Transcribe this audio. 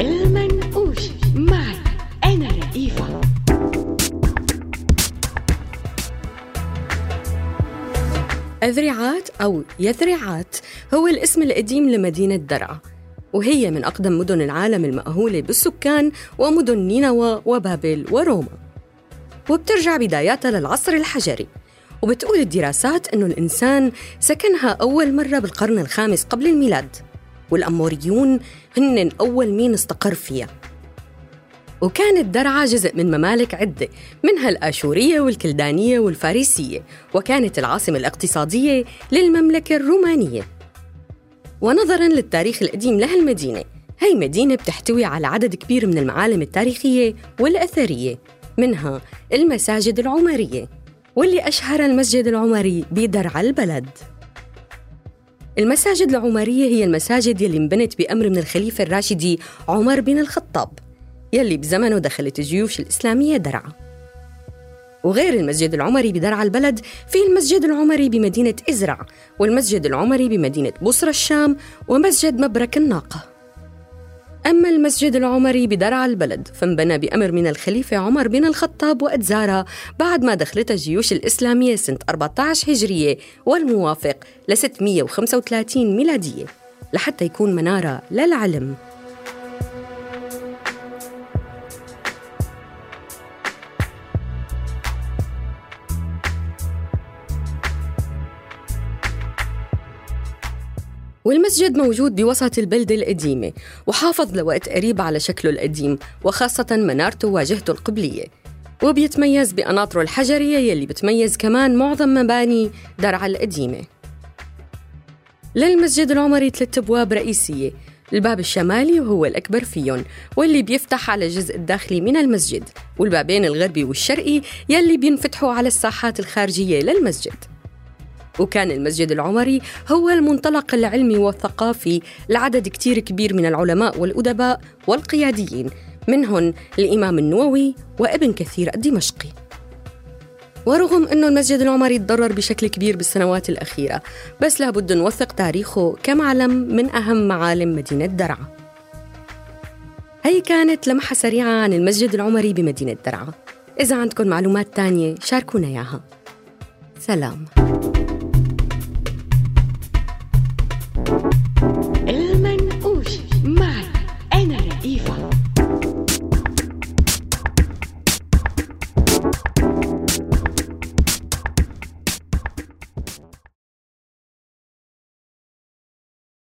المنقوش معي أنا لطيفة أذرعات أو يذرعات هو الاسم القديم لمدينة درعا وهي من أقدم مدن العالم المأهولة بالسكان ومدن نينوى وبابل وروما. وبترجع بداياتها للعصر الحجري وبتقول الدراسات أنه الإنسان سكنها أول مرة بالقرن الخامس قبل الميلاد. والأموريون هن أول مين استقر فيها. وكانت درعا جزء من ممالك عدة منها الآشورية والكلدانية والفارسية وكانت العاصمة الاقتصادية للمملكة الرومانية. ونظراً للتاريخ القديم لهالمدينة هي مدينة بتحتوي على عدد كبير من المعالم التاريخية والأثرية منها المساجد العمرية واللي أشهر المسجد العمري بدرعا البلد. المساجد العمرية هي المساجد يلي انبنت بأمر من الخليفة الراشدي عمر بن الخطاب يلي بزمنه دخلت الجيوش الإسلامية درعا. وغير المسجد العمري بدرعا البلد في المسجد العمري بمدينة إزرع والمسجد العمري بمدينة بصرة الشام ومسجد مبرك الناقة. أما المسجد العمري بدرعا البلد فانبنى بأمر من الخليفة عمر بن الخطاب وأدزارة بعد ما دخلت الجيوش الإسلامية سنة 14 هجرية والموافق ل 635 ميلادية لحتى يكون منارة للعلم. والمسجد موجود بوسط البلدة القديمة وحافظ لوقت قريب على شكله القديم وخاصة منارته وواجهته القبلية. وبيتميز بقناطره الحجرية يلي بتميز كمان معظم مباني درعا القديمة. للمسجد العمري ثلاث أبواب رئيسية. الباب الشمالي وهو الأكبر فيهم واللي بيفتح على الجزء الداخلي من المسجد والبابين الغربي والشرقي يلي بينفتحوا على الساحات الخارجية للمسجد. وكان المسجد العمري هو المنطلق العلمي والثقافي لعدد كتير كبير من العلماء والأدباء والقياديين. منهم الإمام النووي وابن كثير الدمشقي. ورغم أنه المسجد العمري تضرر بشكل كبير بالسنوات الأخيرة بس لابد نوثق تاريخه كمعلم من أهم معالم مدينة درعا. هي كانت لمحة سريعة عن المسجد العمري بمدينة درعا. إذا عندكم معلومات تانية شاركونا إياها. سلام.